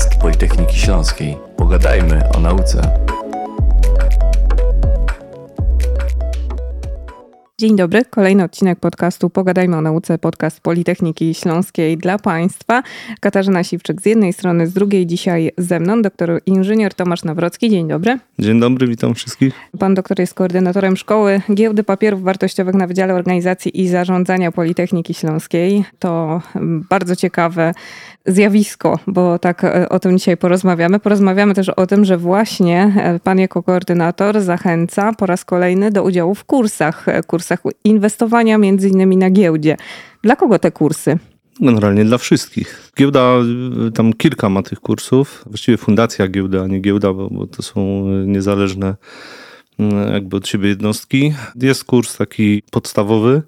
podcast Politechniki Śląskiej. Pogadajmy o nauce. Dzień dobry, kolejny odcinek podcastu Pogadajmy o nauce, podcast Politechniki Śląskiej dla Państwa. Katarzyna Siwczyk z jednej strony, z drugiej dzisiaj ze mną doktor inżynier Tomasz Nawrocki. Dzień dobry. Dzień dobry, witam wszystkich. Pan doktor jest koordynatorem Szkoły Giełdy Papierów Wartościowych na Wydziale Organizacji i Zarządzania Politechniki Śląskiej. To bardzo ciekawe zjawisko, bo tak e, o tym dzisiaj porozmawiamy. Porozmawiamy też o tym, że właśnie e, pan jako koordynator zachęca po raz kolejny do udziału w kursach, e, kursach inwestowania między innymi na giełdzie. Dla kogo te kursy? Generalnie dla wszystkich. Giełda, tam kilka ma tych kursów. Właściwie fundacja giełda, a nie giełda, bo, bo to są niezależne Mm, jakby od siebie jednostki. Jest kurs taki podstawowy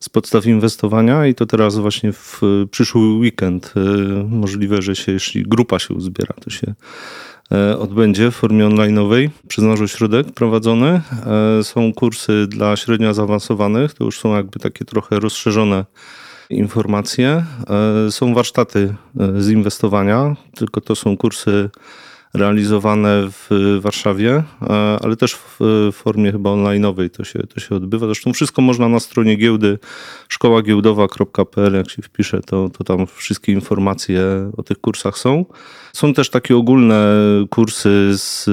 z podstaw inwestowania i to teraz właśnie w przyszły weekend y, możliwe, że się, jeśli grupa się uzbiera, to się odbędzie w formie online'owej przez nasz ośrodek prowadzony. E, są kursy dla średnio zaawansowanych, to już są jakby takie trochę rozszerzone informacje. E, są warsztaty z inwestowania, tylko to są kursy realizowane w Warszawie, e, ale też w formie chyba online'owej to się, to się odbywa. Zresztą wszystko można na stronie giełdy szkołagiełdowa.pl, jak się wpisze, to, to tam wszystkie informacje o tych kursach są. Są też takie ogólne kursy z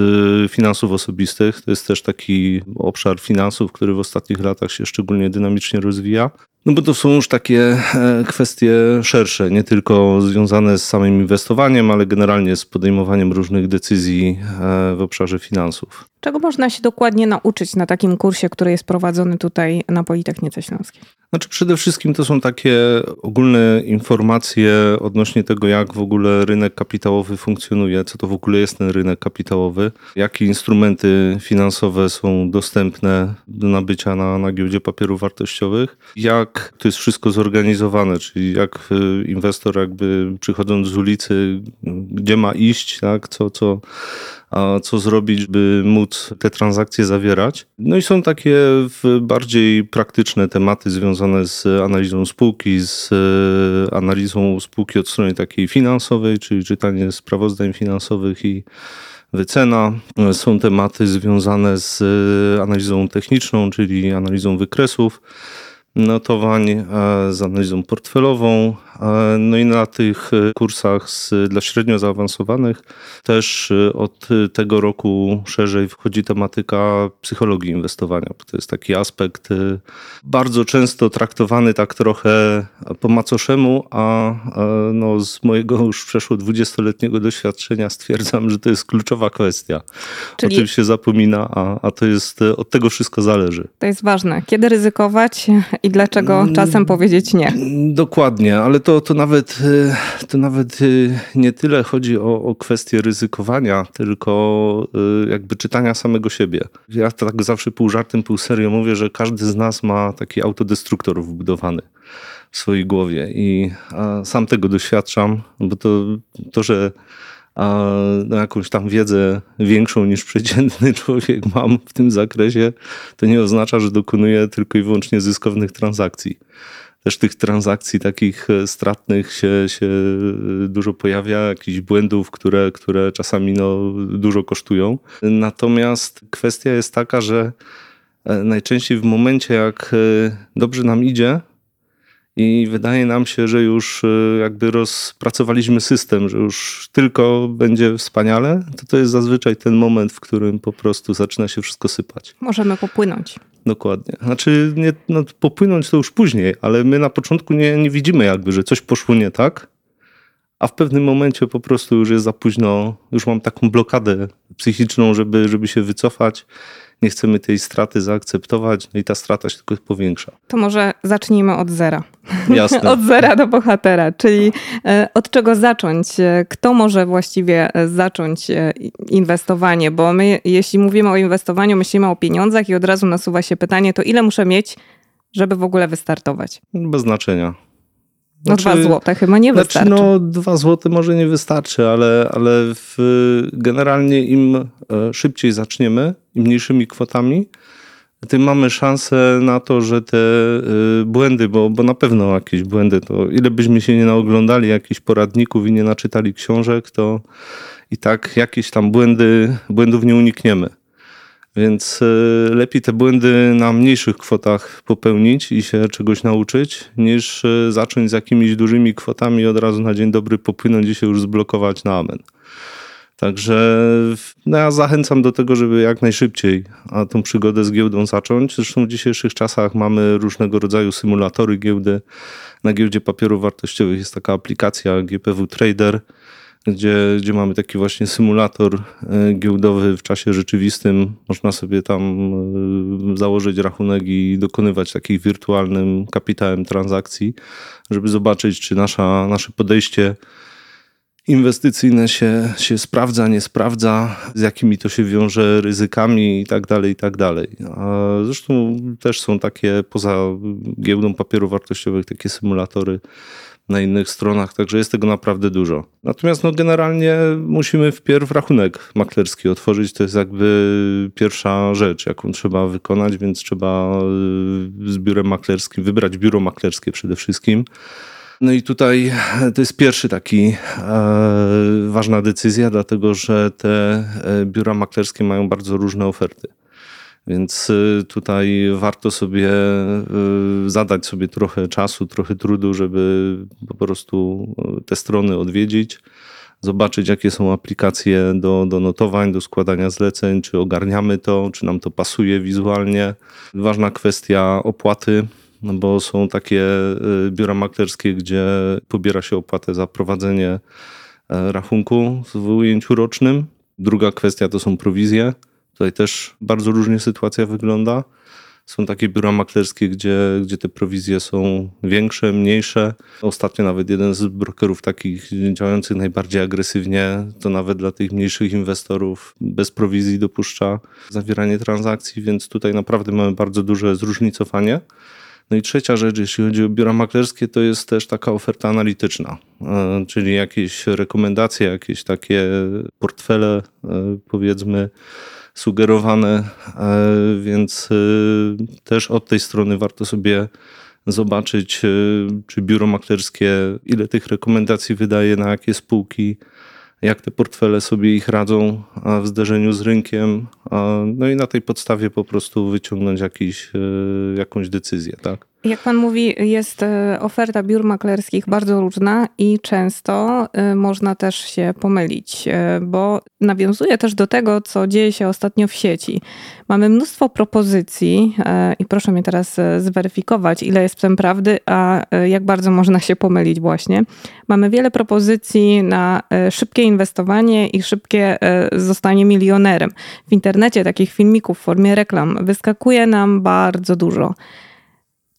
finansów osobistych. To jest też taki obszar finansów, który w ostatnich latach się szczególnie dynamicznie rozwija. No bo to są już takie e, kwestie szersze, nie tylko związane z samym inwestowaniem, ale generalnie z podejmowaniem różnych decyzji e, w obszarze finansów. Czego można się dokładnie nauczyć na takim kursie, który jest prowadzony tutaj na Politechnice Śląskiej? Znaczy przede wszystkim to są takie ogólne informacje odnośnie tego, jak w ogóle rynek kapitałowy funkcjonuje, co to w ogóle jest ten rynek kapitałowy, jakie instrumenty finansowe są dostępne do nabycia na, na giełdzie papierów wartościowych, jak to jest wszystko zorganizowane, czyli jak inwestor jakby przychodząc z ulicy, gdzie ma iść, tak, co, co a co zrobić, by móc te transakcje zawierać. No i są takie bardziej praktyczne tematy związane z analizą spółki, z e, analizą spółki od strony takiej finansowej, czyli czytanie sprawozdań finansowych i wycena. Są tematy związane z analizą techniczną, czyli analizą wykresów notowań, e, z analizą portfelową, no i na tych e, kursach z, dla średnio zaawansowanych też e, od tego roku szerzej wchodzi tematyka psychologii inwestowania. To jest taki aspekt e, bardzo często traktowany tak trochę po macoszemu, a no z mojego już przeszło 20-letniego doświadczenia stwierdzam, że to jest kluczowa kwestia. Czyli... O tym się zapomina, a, a to jest, od tego wszystko zależy. To jest ważne. Kiedy ryzykować i dlaczego mm, czasem powiedzieć nie? Dokładnie, ale to, to, nawet, y, to nawet y, nie tyle chodzi o, o kwestię ryzykowania, tylko y, jakby czytania samego siebie. Ja tak zawsze pół żartem, pół serio mówię, że każdy z nas ma taki autodestruktor wbudowany w swojej głowie i sam tego doświadczam, bo to, to że a no jakąś tam wiedzę większą niż przeciętny człowiek mam w tym zakresie, to nie oznacza, że dokonuję tylko i wyłącznie zyskownych transakcji też tych transakcji takich e, stratnych się, się e, dużo pojawia, jakichś błędów, które, które czasami no, dużo kosztują. Natomiast kwestia jest taka, że e, najczęściej w momencie, jak dobrze nam idzie, i wydaje nam się, że już jakby rozpracowaliśmy system, że już tylko będzie wspaniale, to to jest zazwyczaj ten moment, w którym po prostu zaczyna się wszystko sypać. Możemy popłynąć. Dokładnie. Znaczy, nie, no, popłynąć to już później, ale my na początku nie, nie widzimy jakby, że coś poszło nie tak, a w pewnym momencie po prostu już jest za późno, już mam taką blokadę psychiczną, żeby, żeby się wycofać nie chcemy tej straty zaakceptować, no i ta strata się tylko powiększa. To może zacznijmy od zera. Jasne. od zera do bohatera, czyli e, od czego zacząć? E, kto może właściwie e, zacząć inwestowanie? Bo my, jeśli mówimy o inwestowaniu, myślimy o pieniądzach i od razu nasuwa się pytanie, to ile muszę mieć, żeby w ogóle wystartować? Bez znaczenia. No znaczy, dwa złote chyba nie znaczy, wystarczy. No dwa złote może nie wystarczy, ale, ale w, generalnie im szybciej zaczniemy, im mniejszymi kwotami, tym mamy szansę na to, że te y, błędy, bo, bo na pewno jakieś błędy, to ile byśmy się nie naoglądali jakichś poradników i nie naczytali książek, to i tak jakieś tam błędy, błędów nie unikniemy. Więc y, lepiej te błędy na mniejszych kwotach popełnić i się czegoś nauczyć, niż y, zacząć z jakimiś dużymi kwotami i od razu na dzień dobry popłynąć i się już zblokować na amen. Także no ja zachęcam do tego, żeby jak najszybciej a tą przygodę z giełdą zacząć. Zresztą w dzisiejszych czasach mamy różnego rodzaju symulatory giełdy. Na giełdzie papierów wartościowych jest taka aplikacja GPW Trader, gdzie, gdzie mamy taki właśnie symulator e, giełdowy w czasie rzeczywistym. Można sobie tam e, założyć rachunek i dokonywać takich wirtualnym kapitałem transakcji, żeby zobaczyć, czy nasza, nasze podejście inwestycyjne się, się sprawdza, nie sprawdza, z jakimi to się wiąże ryzykami i tak dalej, i tak dalej. A zresztą też są takie, poza giełdą papierów wartościowych, takie symulatory na innych stronach, także jest tego naprawdę dużo. Natomiast no, generalnie musimy wpierw rachunek maklerski otworzyć, to jest jakby pierwsza rzecz, jaką trzeba wykonać, więc trzeba y, z biurem maklerskim, wybrać biuro maklerskie przede wszystkim, no i tutaj to jest pierwszy taki e, ważna decyzja, dlatego że te e, biura maklerskie mają bardzo różne oferty. Więc e, tutaj warto sobie zadać sobie trochę czasu, trochę trudu, żeby po prostu te strony odwiedzić, zobaczyć, jakie są aplikacje do, do notowań, do składania zleceń, czy ogarniamy to, czy nam to pasuje wizualnie. Ważna kwestia opłaty no bo są takie y, biura maklerskie, gdzie pobiera się opłatę za prowadzenie e, rachunku w ujęciu rocznym. Druga kwestia to są prowizje. Tutaj też bardzo różnie sytuacja wygląda. Są takie biura maklerskie, gdzie, gdzie te prowizje są większe, mniejsze. Ostatnio nawet jeden z brokerów takich działających najbardziej agresywnie, to nawet dla tych mniejszych inwestorów bez prowizji dopuszcza zawieranie transakcji, więc tutaj naprawdę mamy bardzo duże zróżnicowanie. No i trzecia rzecz, jeśli chodzi o biura maklerskie, to jest też taka oferta analityczna, e, czyli jakieś rekomendacje, jakieś takie portfele, e, powiedzmy, sugerowane, e, więc też od tej strony warto sobie zobaczyć, czy biuro maklerskie, ile tych rekomendacji wydaje na jakie spółki, jak te portfele sobie ich radzą w zderzeniu z rynkiem, no i na tej podstawie po prostu wyciągnąć jakiś, e, jakąś decyzję, tak? Jak pan mówi, jest e, oferta biur maklerskich bardzo różna i często e, można też się pomylić, e, bo nawiązuje też do tego, co dzieje się ostatnio w sieci. Mamy mnóstwo propozycji i proszę mnie teraz zweryfikować, ile jest w tym prawdy, a jak bardzo można się pomylić właśnie. Mamy wiele propozycji na szybkie inwestowanie i szybkie zostanie milionerem. W internecie takich filmików w formie reklam wyskakuje nam bardzo dużo.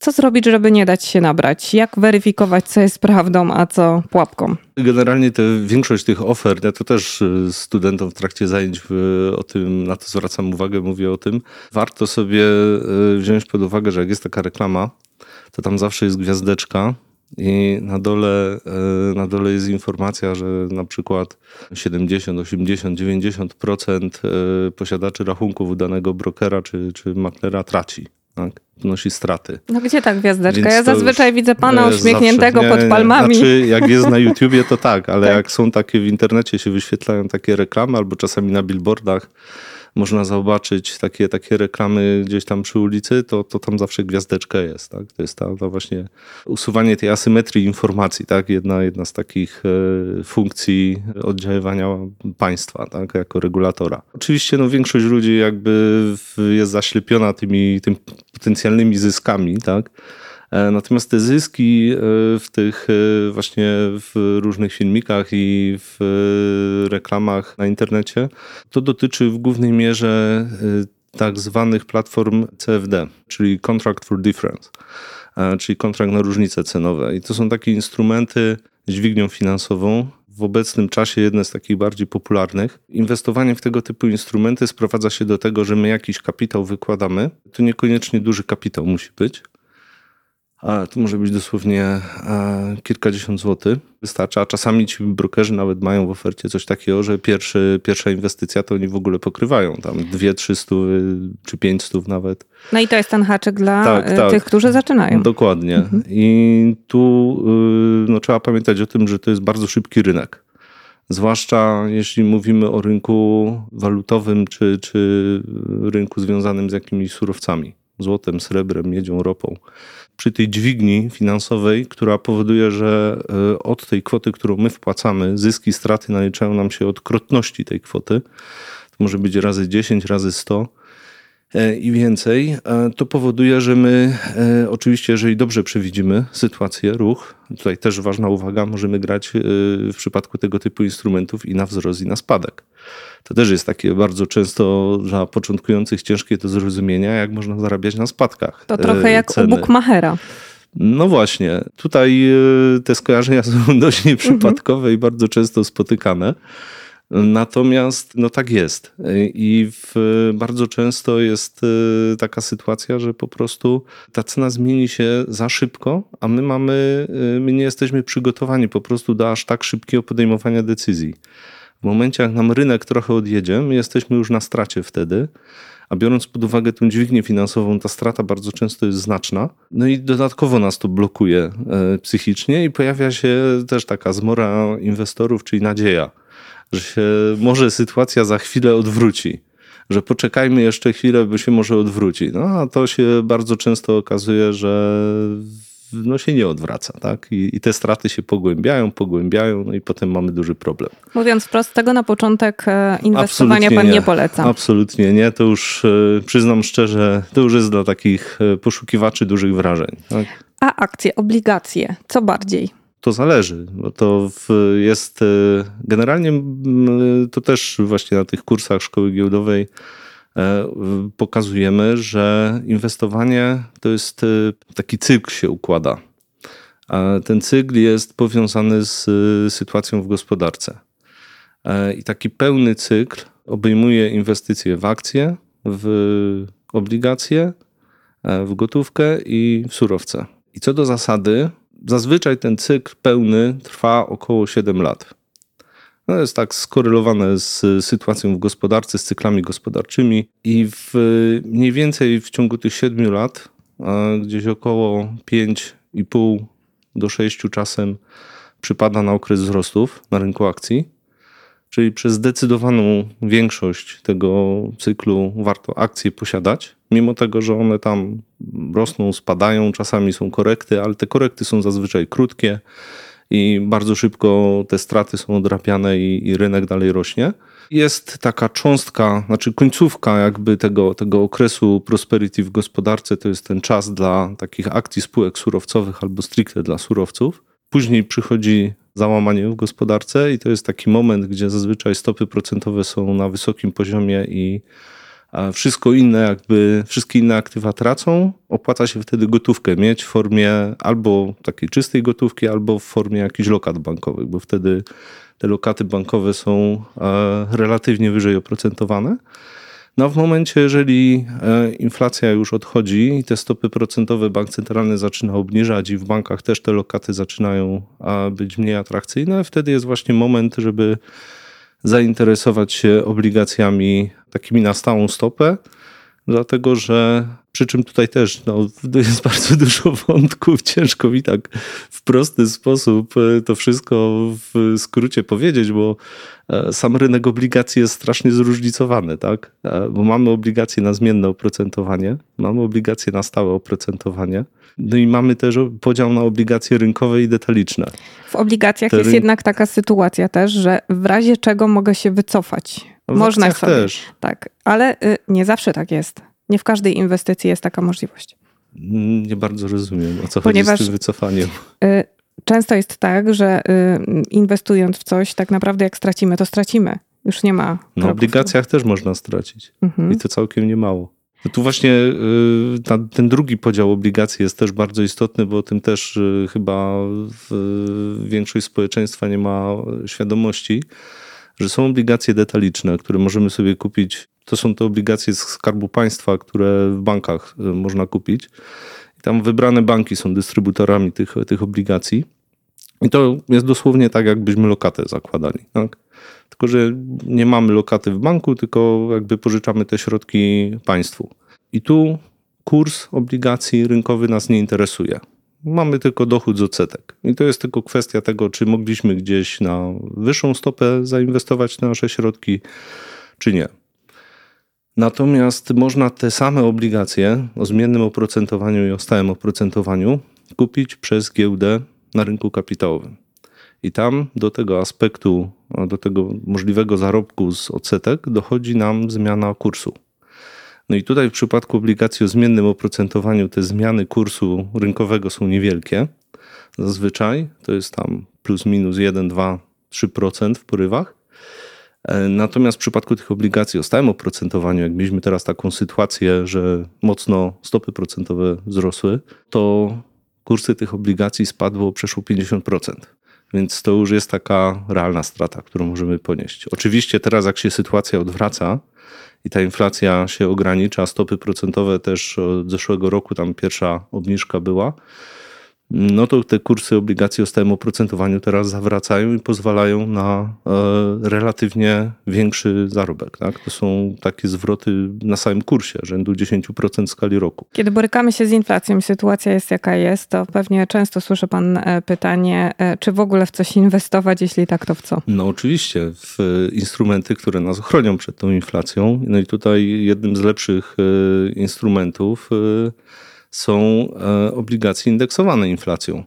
Co zrobić, żeby nie dać się nabrać? Jak weryfikować, co jest prawdą, a co pułapką? Generalnie te, większość tych ofert, ja to też y, studentom w trakcie zajęć o tym, na to zwracam uwagę, mówię o tym. Warto sobie y, wziąć pod uwagę, że jak jest taka reklama, to tam zawsze jest gwiazdeczka i na dole, y, na dole jest informacja, że na przykład 70, 80, 90% posiadaczy rachunków danego brokera czy, czy maklera traci tak? Straty. No gdzie ta gwiazdeczka? Więc ja zazwyczaj widzę pana uśmiechniętego zawsze, nie, pod palmami. Znaczy, jak jest na YouTubie, to tak, ale tak. jak są takie w internecie, się wyświetlają takie reklamy, albo czasami na billboardach, można zobaczyć takie, takie reklamy gdzieś tam przy ulicy, to, to tam zawsze gwiazdeczka jest. Tak? To jest ta, ta właśnie usuwanie tej asymetrii informacji, tak? jedna, jedna z takich e, funkcji oddziaływania państwa tak? jako regulatora. Oczywiście no, większość ludzi jakby jest zaślepiona tymi, tym potencjalnymi zyskami, tak? E, natomiast te zyski e, w tych e, właśnie w różnych filmikach i w reklamach na internecie, to dotyczy w głównej mierze tak zwanych platform CFD, czyli Contract for Difference, czyli kontrakt na różnice cenowe. I to są takie instrumenty z dźwignią finansową, w obecnym czasie jedne z takich bardziej popularnych. Inwestowanie w tego typu instrumenty sprowadza się do tego, że my jakiś kapitał wykładamy. To niekoniecznie duży kapitał musi być, A to może być dosłownie e, kilkadziesiąt złotych. Wystarcza, a czasami ci brokerzy nawet mają w ofercie coś takiego, że pierwszy, pierwsza inwestycja to oni w ogóle pokrywają. Tam dwie, trzy stówy czy pięć stów nawet. No i to jest ten haczyk dla Tak, y, tak. tych, którzy zaczynają. Dokładnie. I tu y, no, trzeba pamiętać o tym, że to jest bardzo szybki rynek. Zwłaszcza jeśli mówimy o rynku walutowym czy, czy rynku związanym z jakimiś surowcami złotem, srebrem, miedzią, ropą. Przy tej dźwigni finansowej, która powoduje, że y, od tej kwoty, którą my wpłacamy, zyski, straty naliczają nam się od krotności tej kwoty. To może być razy 10, razy 100 e, i więcej, e, to powoduje, że my e, oczywiście, jeżeli dobrze przewidzimy sytuację, ruch, tutaj też ważna uwaga, możemy grać e, w przypadku tego typu instrumentów i na wzrost, i na spadek. To też jest takie bardzo często dla początkujących ciężkie do zrozumienia, jak można zarabiać na spadkach. To trochę e, jak ceny. u Bookmachera. No właśnie, tutaj e, te skojarzenia są dość nieprzypadkowe i bardzo często spotykane. Natomiast no tak jest. I w, bardzo często jest e, taka sytuacja, że po prostu ta cena zmieni się za szybko, a my mamy, e, my nie jesteśmy przygotowani po prostu do aż tak szybkiego podejmowania decyzji. W momencie, jak nam rynek trochę odjedzie, my jesteśmy już na stracie wtedy. A biorąc pod uwagę tą dźwignię finansową, ta strata bardzo często jest znaczna. No i dodatkowo nas to blokuje e, psychicznie i pojawia się też taka zmora inwestorów, czyli nadzieja, że się może sytuacja za chwilę odwróci. Że poczekajmy jeszcze chwilę, by się może odwróci. No a to się bardzo często okazuje, że no się nie odwraca, tak? I, I te straty się pogłębiają, pogłębiają, no i potem mamy duży problem. Mówiąc wprost, tego na początek e, inwestowania Absolutnie pan nie, nie. poleca. Absolutnie nie. To już e, przyznam szczerze, to już jest dla takich e, poszukiwaczy dużych wrażeń. Tak? A akcje, obligacje, co bardziej? To zależy, to jest e, generalnie mm, to też właśnie na tych kursach szkoły giełdowej e, pokazujemy, że inwestowanie to jest e, taki cykl się układa. A ten cykl jest powiązany z sytuacją w gospodarce. E, I taki pełny cykl obejmuje inwestycje w akcje, w obligacje, e, w gotówkę i w surowce. I co do zasady, zazwyczaj ten cykl pełny trwa około 7 lat. No jest tak skorelowane z sytuacją w gospodarce, z cyklami gospodarczymi i w, mniej więcej w ciągu tych 7 lat, gdzieś około 5,5 do 6 czasem przypada na okres wzrostów na rynku akcji. Czyli przez zdecydowaną większość tego cyklu warto akcje posiadać, mimo tego, że one tam rosną, spadają, czasami są korekty, ale te korekty są zazwyczaj krótkie i bardzo szybko te straty są odrapiane i, i rynek dalej rośnie. Jest taka cząstka, znaczy końcówka jakby tego, tego okresu prosperity w gospodarce, to jest ten czas dla takich akcji spółek surowcowych albo stricte dla surowców. Później przychodzi załamanie w gospodarce i to jest taki moment, gdzie zazwyczaj stopy procentowe są na wysokim poziomie i a wszystko inne, jakby wszystkie inne aktywa tracą. Opłaca się wtedy gotówkę mieć w formie albo takiej czystej gotówki, albo w formie jakichś lokat bankowych, bo wtedy te lokaty bankowe są e, relatywnie wyżej oprocentowane. No w momencie, jeżeli e, inflacja już odchodzi i te stopy procentowe bank centralny zaczyna obniżać i w bankach też te lokaty zaczynają a, być mniej atrakcyjne, wtedy jest właśnie moment, żeby zainteresować się obligacjami takimi na stałą stopę, dlatego że przy czym tutaj też no, jest bardzo dużo wątków, ciężko mi tak w prosty sposób e, to wszystko w skrócie powiedzieć, bo e, sam rynek obligacji jest strasznie zróżnicowany, tak? E, Bo mamy obligacje na zmienne oprocentowanie, mamy obligacje na stałe oprocentowanie, no i mamy też podział na obligacje rynkowe i detaliczne. W obligacjach Te jest ryn- jednak taka sytuacja też, że w razie czego mogę się wycofać. W Można sobie. też. Tak, ale y, nie zawsze tak jest. Nie w każdej inwestycji jest taka możliwość. Nie bardzo rozumiem, o co Ponieważ- chodzi z tym wycofaniem. Y, Często jest tak, że y, inwestując w coś, tak naprawdę jak stracimy, to stracimy. Już nie ma. Na kroków. obligacjach też można stracić. Mhm. I to całkiem niemało. No tu właśnie y, ta, ten drugi podział obligacji jest też bardzo istotny, bo o tym też chyba w, większość społeczeństwa nie ma świadomości, że są obligacje detaliczne, które możemy sobie kupić. To są te obligacje z Skarbu Państwa, które w bankach y, można kupić. I Tam wybrane banki są dystrybutorami tych, tych obligacji. I to jest dosłownie tak, jakbyśmy lokatę zakładali. Tak? Tylko, że nie mamy lokaty w banku, tylko jakby pożyczamy te środki państwu. I tu kurs obligacji rynkowy nas nie interesuje. Mamy tylko dochód z odsetek. I to jest tylko kwestia tego, czy mogliśmy gdzieś na wyższą stopę zainwestować te nasze środki, czy nie. Natomiast można te same obligacje o zmiennym oprocentowaniu i o stałym oprocentowaniu kupić przez giełdę na rynku kapitałowym. I tam do tego aspektu, do tego możliwego zarobku z odsetek dochodzi nam zmiana kursu. No i tutaj w przypadku obligacji o zmiennym oprocentowaniu te zmiany kursu rynkowego są niewielkie. Zazwyczaj to jest tam plus minus 1, 2, 3% w porywach. E, natomiast w przypadku tych obligacji o stałym oprocentowaniu, jak mieliśmy teraz taką sytuację, że mocno stopy procentowe wzrosły, to kursy tych obligacji spadło przeszło 50%. Więc to już jest taka realna strata, którą możemy ponieść. Oczywiście teraz, jak się sytuacja odwraca i ta inflacja się ogranicza, stopy procentowe też od zeszłego roku, tam pierwsza obniżka była, no to te kursy obligacji o stałym oprocentowaniu teraz zawracają i pozwalają na e, relatywnie większy zarobek. Tak? To są takie zwroty na samym kursie, rzędu 10% w skali roku. Kiedy borykamy się z inflacją i sytuacja jest jaka jest, to pewnie często słyszy pan e, pytanie, e, czy w ogóle w coś inwestować, jeśli tak, to w co? No oczywiście, w instrumenty, które nas chronią przed tą inflacją. No i tutaj jednym z lepszych instrumentów są e, obligacje indeksowane inflacją.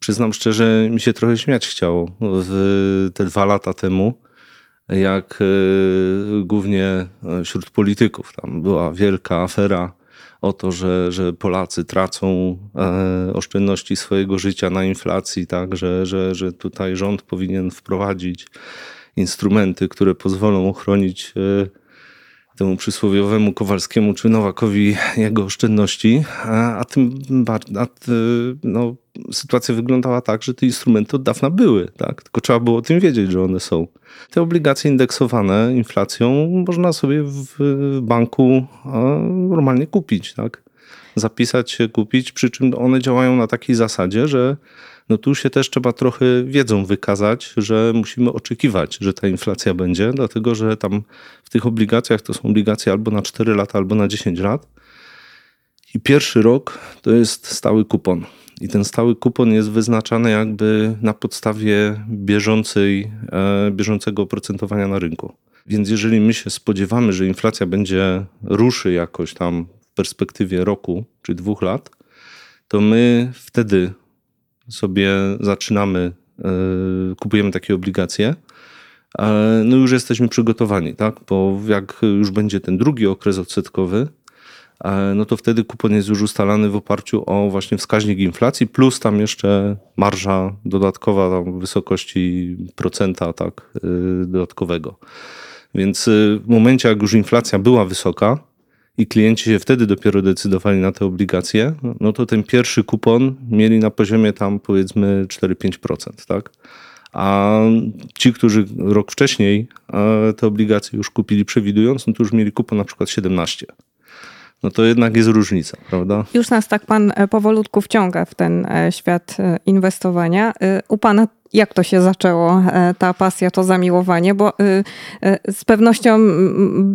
Przyznam szczerze, mi się trochę śmiać chciało w te dwa lata temu, jak e, głównie e, wśród polityków tam była wielka afera o to, że, że Polacy tracą oszczędności swojego życia na inflacji, tak, że, że, że tutaj rząd powinien wprowadzić instrumenty, które pozwolą ochronić temu przysłowiowemu Kowalskiemu czy Nowakowi jego oszczędności, a, a tym bardziej, no, sytuacja wyglądała tak, że te instrumenty od dawna były, tak? tylko trzeba było o tym wiedzieć, że one są. Te obligacje indeksowane inflacją można sobie w banku normalnie kupić, tak? zapisać się, kupić, przy czym one działają na takiej zasadzie, że no tu się też trzeba trochę wiedzą wykazać, że musimy oczekiwać, że ta inflacja będzie, dlatego że tam w tych obligacjach to są obligacje albo na 4 lata, albo na 10 lat. I pierwszy rok to jest stały kupon. I ten stały kupon jest wyznaczany jakby na podstawie bieżącej, e, bieżącego oprocentowania na rynku. Więc jeżeli my się spodziewamy, że inflacja będzie ruszy jakoś tam w perspektywie roku czy dwóch lat, to my wtedy sobie zaczynamy, e, kupujemy takie obligacje, no już jesteśmy przygotowani, tak? Bo jak już będzie ten drugi okres odsetkowy, no to wtedy kupon jest już ustalany w oparciu o właśnie wskaźnik inflacji, plus tam jeszcze marża dodatkowa tam w wysokości procenta tak, y, dodatkowego. Więc w momencie, jak już inflacja była wysoka, i klienci się wtedy dopiero decydowali na te obligacje, no to ten pierwszy kupon mieli na poziomie tam powiedzmy 4-5%, tak? A ci, którzy rok wcześniej te obligacje już kupili przewidując, no to już mieli kupon na przykład 17 no to jednak jest różnica, prawda? Już nas tak pan e, powolutku wciąga w ten e, świat e, inwestowania. U pana jak to się zaczęło, ta pasja, to zamiłowanie? Bo z pewnością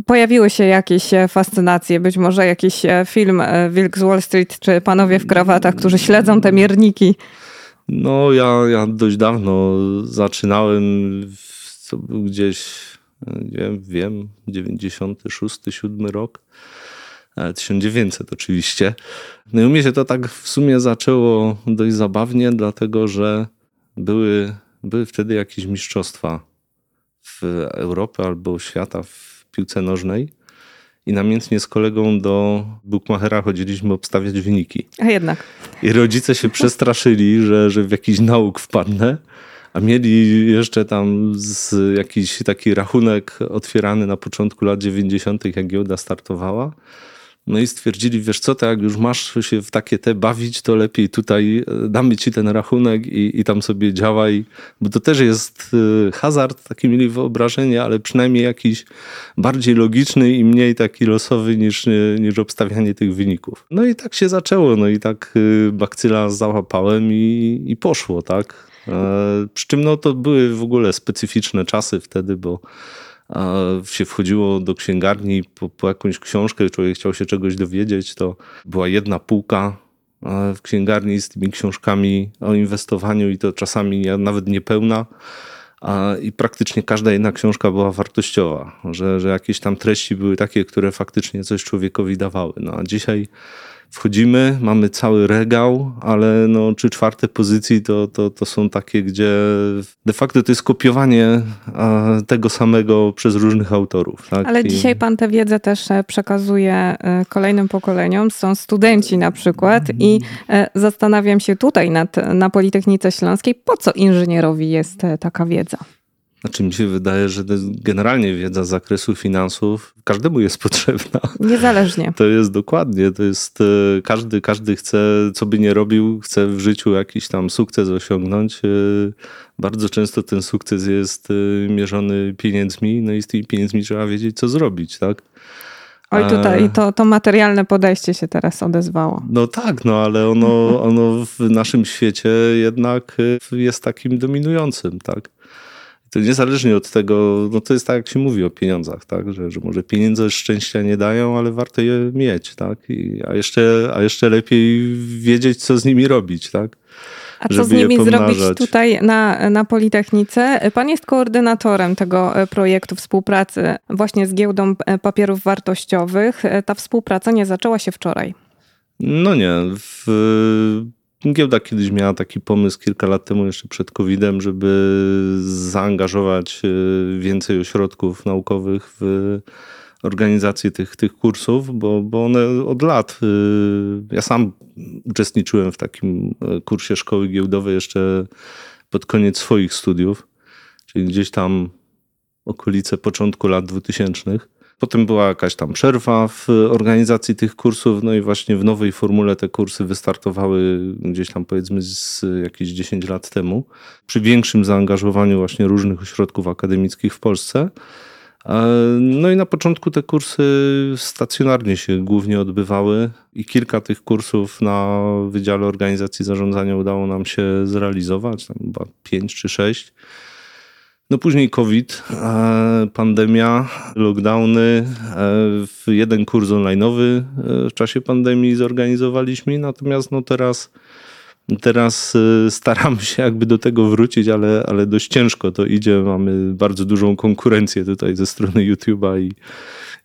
pojawiły się jakieś fascynacje, być może jakiś film Wilk z Wall Street, czy panowie w krawatach, którzy śledzą te mierniki. No ja, ja dość dawno zaczynałem, co był gdzieś, nie wiem, wiem 96, 7 rok 1900 oczywiście. No i u mnie się to tak w sumie zaczęło dość zabawnie, dlatego że były, były wtedy jakieś mistrzostwa w Europie albo świata w piłce nożnej. I namiętnie z kolegą do Bookmachera chodziliśmy obstawiać wyniki. A jednak. I rodzice się przestraszyli, że, że w jakiś nauk wpadnę. A mieli jeszcze tam z jakiś taki rachunek otwierany na początku lat 90., jak giełda startowała. No i stwierdzili, wiesz co, to jak już masz się w takie te bawić, to lepiej tutaj e, damy ci ten rachunek i, i tam sobie działaj, bo to też jest e, hazard, takie mieli wyobrażenie, ale przynajmniej jakiś bardziej logiczny i mniej taki losowy niż, e, niż obstawianie tych wyników. No i tak się zaczęło, no i tak bakcyla załapałem i, i poszło, tak. Przy czym no to były w ogóle specyficzne czasy wtedy, bo się wchodziło do księgarni po, po jakąś książkę, człowiek chciał się czegoś dowiedzieć, to była jedna półka w księgarni z tymi książkami o inwestowaniu i to czasami nawet niepełna. I praktycznie każda jedna książka była wartościowa, że, że jakieś tam treści były takie, które faktycznie coś człowiekowi dawały. No a dzisiaj wchodzimy, mamy cały regał, ale no, trzy czwarte pozycji to, to, to są takie, gdzie de facto to jest kopiowanie tego samego przez różnych autorów. Tak? Ale I... dzisiaj pan tę wiedzę też e, przekazuje e, kolejnym pokoleniom. Są studenci na przykład i e, zastanawiam się tutaj nad, na Politechnice Śląskiej, po co inżynierowi jest taka wiedza? Znaczy mi się wydaje, że generalnie wiedza z zakresu finansów każdemu jest potrzebna. Niezależnie. To jest dokładnie, to jest e, każdy, każdy chce, co by nie robił, chce w życiu jakiś tam sukces osiągnąć. E, bardzo często ten sukces jest e, mierzony pieniędzmi, no i z tymi pieniędzmi trzeba wiedzieć, co zrobić, tak? Oj, tutaj to, to materialne podejście się teraz odezwało. No tak, no ale ono, ono w naszym świecie jednak jest takim dominującym, tak? To niezależnie od tego, no to jest tak, jak się mówi o pieniądzach, tak? Że, że może pieniądze szczęścia nie dają, ale warto je mieć, tak? I, a, jeszcze, a jeszcze lepiej wiedzieć, co z nimi robić, tak? A co z nimi zrobić tutaj na, na Politechnice? Pan jest koordynatorem tego e, projektu współpracy właśnie z giełdą e, papierów wartościowych. E, ta współpraca nie zaczęła się wczoraj. No nie. W Giełda kiedyś miała taki pomysł kilka lat temu, jeszcze przed COVID-em, żeby zaangażować e, więcej ośrodków naukowych w organizację tych, tych kursów, bo, bo one od lat. E, ja sam uczestniczyłem w takim e, kursie szkoły giełdowej jeszcze pod koniec swoich studiów, czyli gdzieś tam okolice początku lat 2000. Potem była jakaś tam przerwa w organizacji tych kursów, no i właśnie w nowej formule te kursy wystartowały gdzieś tam powiedzmy z jakieś 10 lat temu, przy większym zaangażowaniu właśnie różnych ośrodków akademickich w Polsce. E, no i na początku te kursy stacjonarnie się głównie odbywały i kilka tych kursów na Wydziale Organizacji Zarządzania udało nam się zrealizować, tam chyba pięć czy sześć. No później COVID, e, pandemia, lockdowny, e, jeden kurs online'owy e, w czasie pandemii zorganizowaliśmy, natomiast no teraz, teraz staramy się jakby do tego wrócić, ale, ale dość ciężko to idzie. Mamy bardzo dużą konkurencję tutaj ze strony YouTube'a i,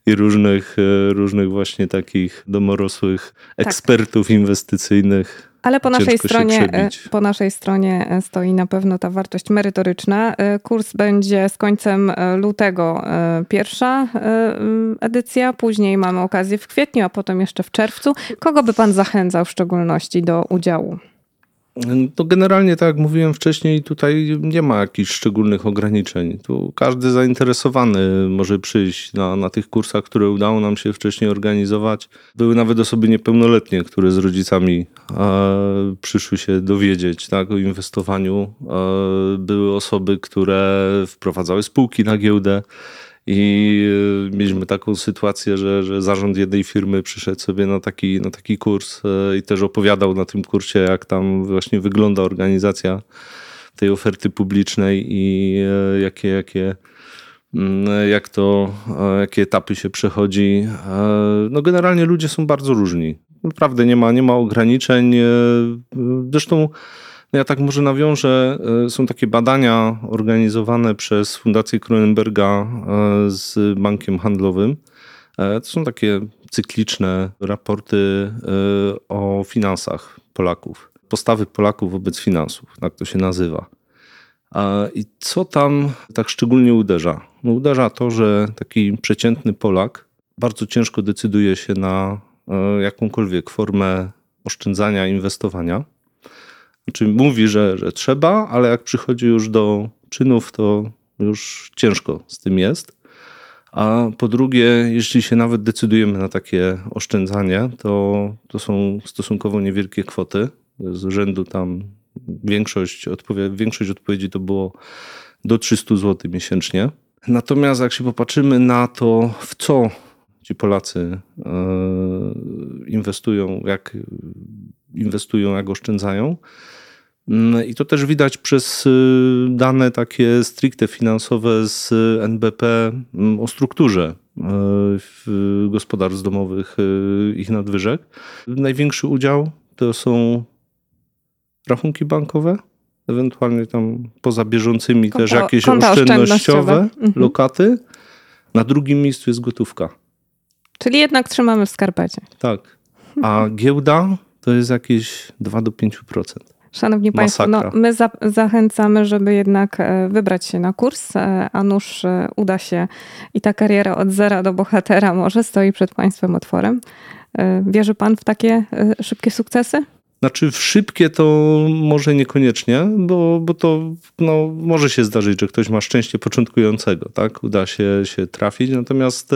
i różnych, różnych właśnie takich domorosłych tak. ekspertów inwestycyjnych. Ale po naszej, stronie, e, po naszej stronie e, stoi na pewno ta wartość merytoryczna. E, kurs będzie z końcem lutego pierwsza edycja, później mamy okazję w kwietniu, a potem jeszcze w czerwcu. Kogo by pan zachęcał w szczególności do udziału? To generalnie, tak jak mówiłem wcześniej, tutaj nie ma jakichś szczególnych ograniczeń. Tu każdy zainteresowany może przyjść na, na tych kursach, które udało nam się wcześniej organizować. Były nawet osoby niepełnoletnie, które z rodzicami e, przyszły się dowiedzieć tak, o inwestowaniu. E, były osoby, które wprowadzały spółki na giełdę. I e, mieliśmy taką sytuację, że, że zarząd jednej firmy przyszedł sobie na taki, na taki kurs e, i też opowiadał na tym kursie, jak tam właśnie wygląda organizacja tej oferty publicznej i e, jakie, jakie, mm, jak to, jakie etapy się przechodzi. No generalnie ludzie są bardzo różni. Naprawdę nie ma, nie ma ograniczeń. Zresztą ja tak może nawiążę. E, są takie badania organizowane przez Fundację Kronenberga e, z Bankiem Handlowym. E, to są takie cykliczne raporty o finansach Polaków. Postawy Polaków wobec finansów, tak to się nazywa. I co tam tak szczególnie uderza? No uderza to, że taki przeciętny Polak bardzo ciężko decyduje się na jakąkolwiek formę oszczędzania, inwestowania znaczy mówi, że, że trzeba, ale jak przychodzi już do czynów, to już ciężko z tym jest. A po drugie, jeśli się nawet decydujemy na takie oszczędzanie, to, to są stosunkowo niewielkie kwoty. Z rzędu tam większość, odpowie- większość odpowiedzi to było do 300 zł miesięcznie. Natomiast jak się popatrzymy na to, w co ci Polacy e, inwestują, jak inwestują, jak oszczędzają, I to też widać przez y, dane takie stricte finansowe z NBP mm, o strukturze y, gospodarstw domowych, y, ich nadwyżek. Największy udział to są rachunki bankowe, ewentualnie tam poza bieżącymi Konta- też jakieś oszczędnościowe. Mhm. lokaty. Na drugim miejscu jest gotówka. Czyli jednak trzymamy w skarpecie. Tak. A giełda to jest jakieś 2 do 5%. Szanowni Państwo, no, my za, zachęcamy, żeby jednak e, wybrać się na kurs, e, a nuż e, uda się i ta kariera od zera do bohatera może stoi przed Państwem otworem. Wierzy Pan w takie szybkie sukcesy? Znaczy w szybkie to może niekoniecznie, bo, bo to no, może się zdarzyć, że ktoś ma szczęście początkującego, tak? Uda się, się trafić. Natomiast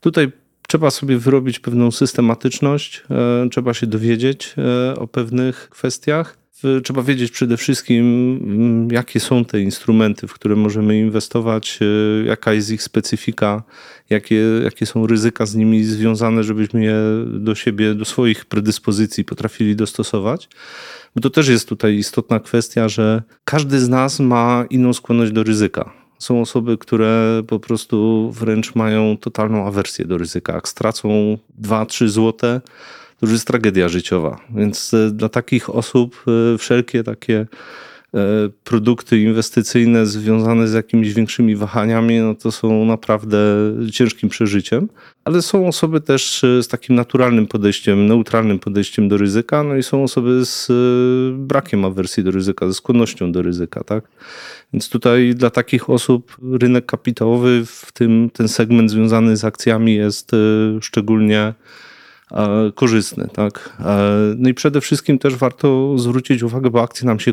tutaj trzeba sobie wyrobić pewną systematyczność, trzeba się dowiedzieć o pewnych kwestiach. Trzeba wiedzieć przede wszystkim, mm, jakie są te instrumenty, w które możemy inwestować, e, jaka jest ich specyfika, jakie, jakie są ryzyka z nimi związane, żebyśmy je do siebie, do swoich predyspozycji potrafili dostosować. Bo to też jest tutaj istotna kwestia, że każdy z nas ma inną skłonność do ryzyka. Są osoby, które po prostu wręcz mają totalną awersję do ryzyka. Jak stracą 2-3 złote, to już jest tragedia życiowa. Więc e, dla takich osób e, wszelkie takie e, produkty inwestycyjne związane z jakimiś większymi wahaniami, no to są naprawdę ciężkim przeżyciem. Ale są osoby też z takim naturalnym podejściem, neutralnym podejściem do ryzyka, no i są osoby z brakiem awersji do ryzyka, ze skłonnością do ryzyka, tak? Więc tutaj dla takich osób rynek kapitałowy, w tym ten segment związany z akcjami jest szczególnie korzystny. Tak? E, No i przede wszystkim też warto zwrócić uwagę, bo akcje nam się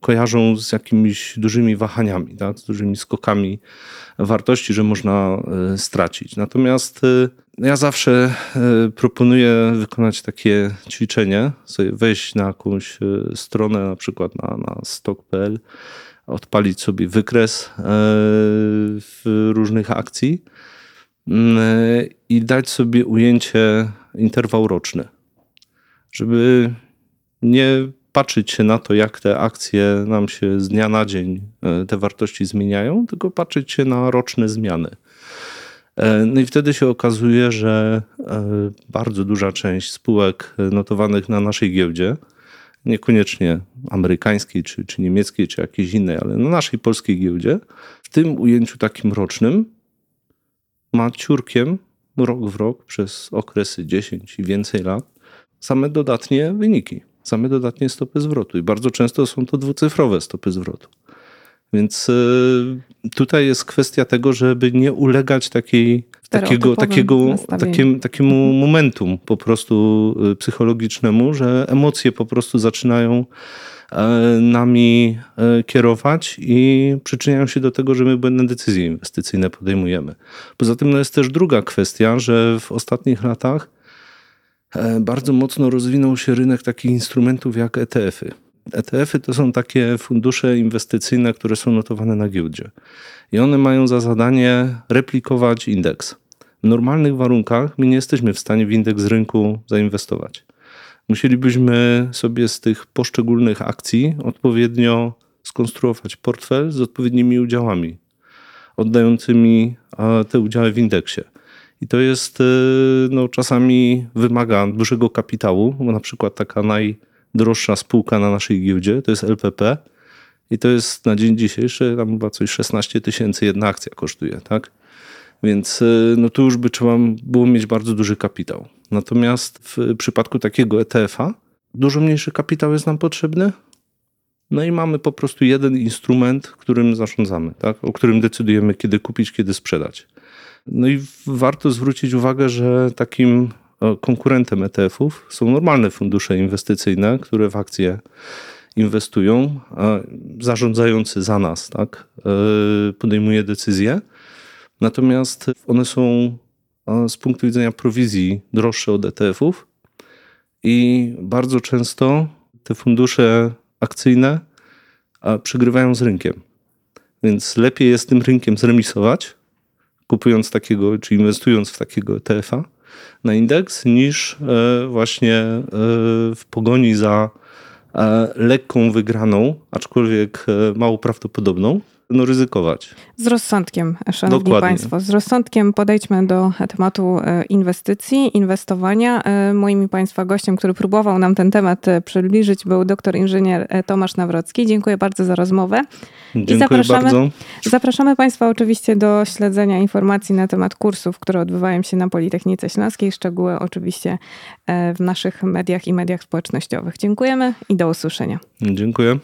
kojarzą z jakimiś dużymi wahaniami, tak? z dużymi skokami wartości, że można e, stracić. Natomiast e, ja zawsze e, proponuję wykonać takie ćwiczenie, sobie wejść na jakąś e, stronę, na przykład na, na stock.pl, odpalić sobie wykres e, różnych akcji mm, i dać sobie ujęcie interwał roczny, żeby nie patrzeć się na to, jak te akcje nam się z dnia na dzień, e, te wartości zmieniają, tylko patrzeć się na roczne zmiany. E, No i wtedy się okazuje, że e, bardzo duża część spółek notowanych na naszej giełdzie, niekoniecznie amerykańskiej, czy, czy niemieckiej, czy jakiejś innej, ale na naszej polskiej giełdzie, w tym ujęciu takim rocznym, ma ciurkiem rok w rok przez okresy 10 i więcej lat same dodatnie wyniki, same dodatnie stopy zwrotu. I bardzo często są to dwucyfrowe stopy zwrotu. Więc y, tutaj jest kwestia tego, żeby nie ulegać takiej, takiego, takiego, takim, takiemu momentum po prostu y, psycholodzicznemu, że emocje po prostu zaczynają nami e, kierować i przyczyniają się do tego, że my błędne decyzje inwestycyjne podejmujemy. Poza tym no jest też druga kwestia, że w ostatnich latach e, bardzo mocno rozwinął się rynek takich instrumentów jak ETF-y. ETF-y to są takie fundusze inwestycyjne, które są notowane na giełdzie. I one mają za zadanie replikować indeks. W normalnych warunkach my nie jesteśmy w stanie w indeks rynku zainwestować. Musielibyśmy sobie z tych poszczególnych akcji odpowiednio skonstruować portfel z odpowiednimi udziałami, oddającymi e, te udziały w indeksie. I to jest, e, no, czasami wymaga dużego kapitału, bo na przykład taka najdroższa spółka na naszej giełdzie to jest LPP i to jest na dzień dzisiejszy tam chyba coś 16 tysięcy jedna akcja kosztuje, tak? Więc y, no tu już by trzeba było mieć bardzo duży kapitał. Natomiast w przypadku takiego ETF-a dużo mniejszy kapitał jest nam potrzebny. No i mamy po prostu jeden instrument, którym zarządzamy, tak? o którym decydujemy, kiedy kupić, kiedy sprzedać. No i warto zwrócić uwagę, że takim konkurentem ETF-ów są normalne fundusze inwestycyjne, które w akcje inwestują, a zarządzający za nas tak? e, podejmuje decyzje. Natomiast one są z punktu widzenia prowizji droższe od ETF-ów i bardzo często te fundusze akcyjne przegrywają z rynkiem. Więc lepiej jest tym rynkiem zremisować, kupując takiego, czy inwestując w takiego ETF-a na indeks, niż e, właśnie e, w pogoni za e, lekką wygraną, aczkolwiek mało prawdopodobną, no, ryzykować. Z rozsądkiem, szanowni Dokładnie. państwo. Z rozsądkiem podejdźmy do tematu e, inwestycji, inwestowania. E, moim państwa gościem, który próbował nam ten temat e, przybliżyć, był doktor inżynier Tomasz Nawrocki. Dziękuję bardzo za rozmowę. Dziękuję I zapraszamy, bardzo. Zapraszamy państwa oczywiście do śledzenia informacji na temat kursów, które odbywają się na Politechnice Śląskiej. Szczegóły oczywiście w naszych mediach i mediach społecznościowych. Dziękujemy i do usłyszenia. Dziękuję.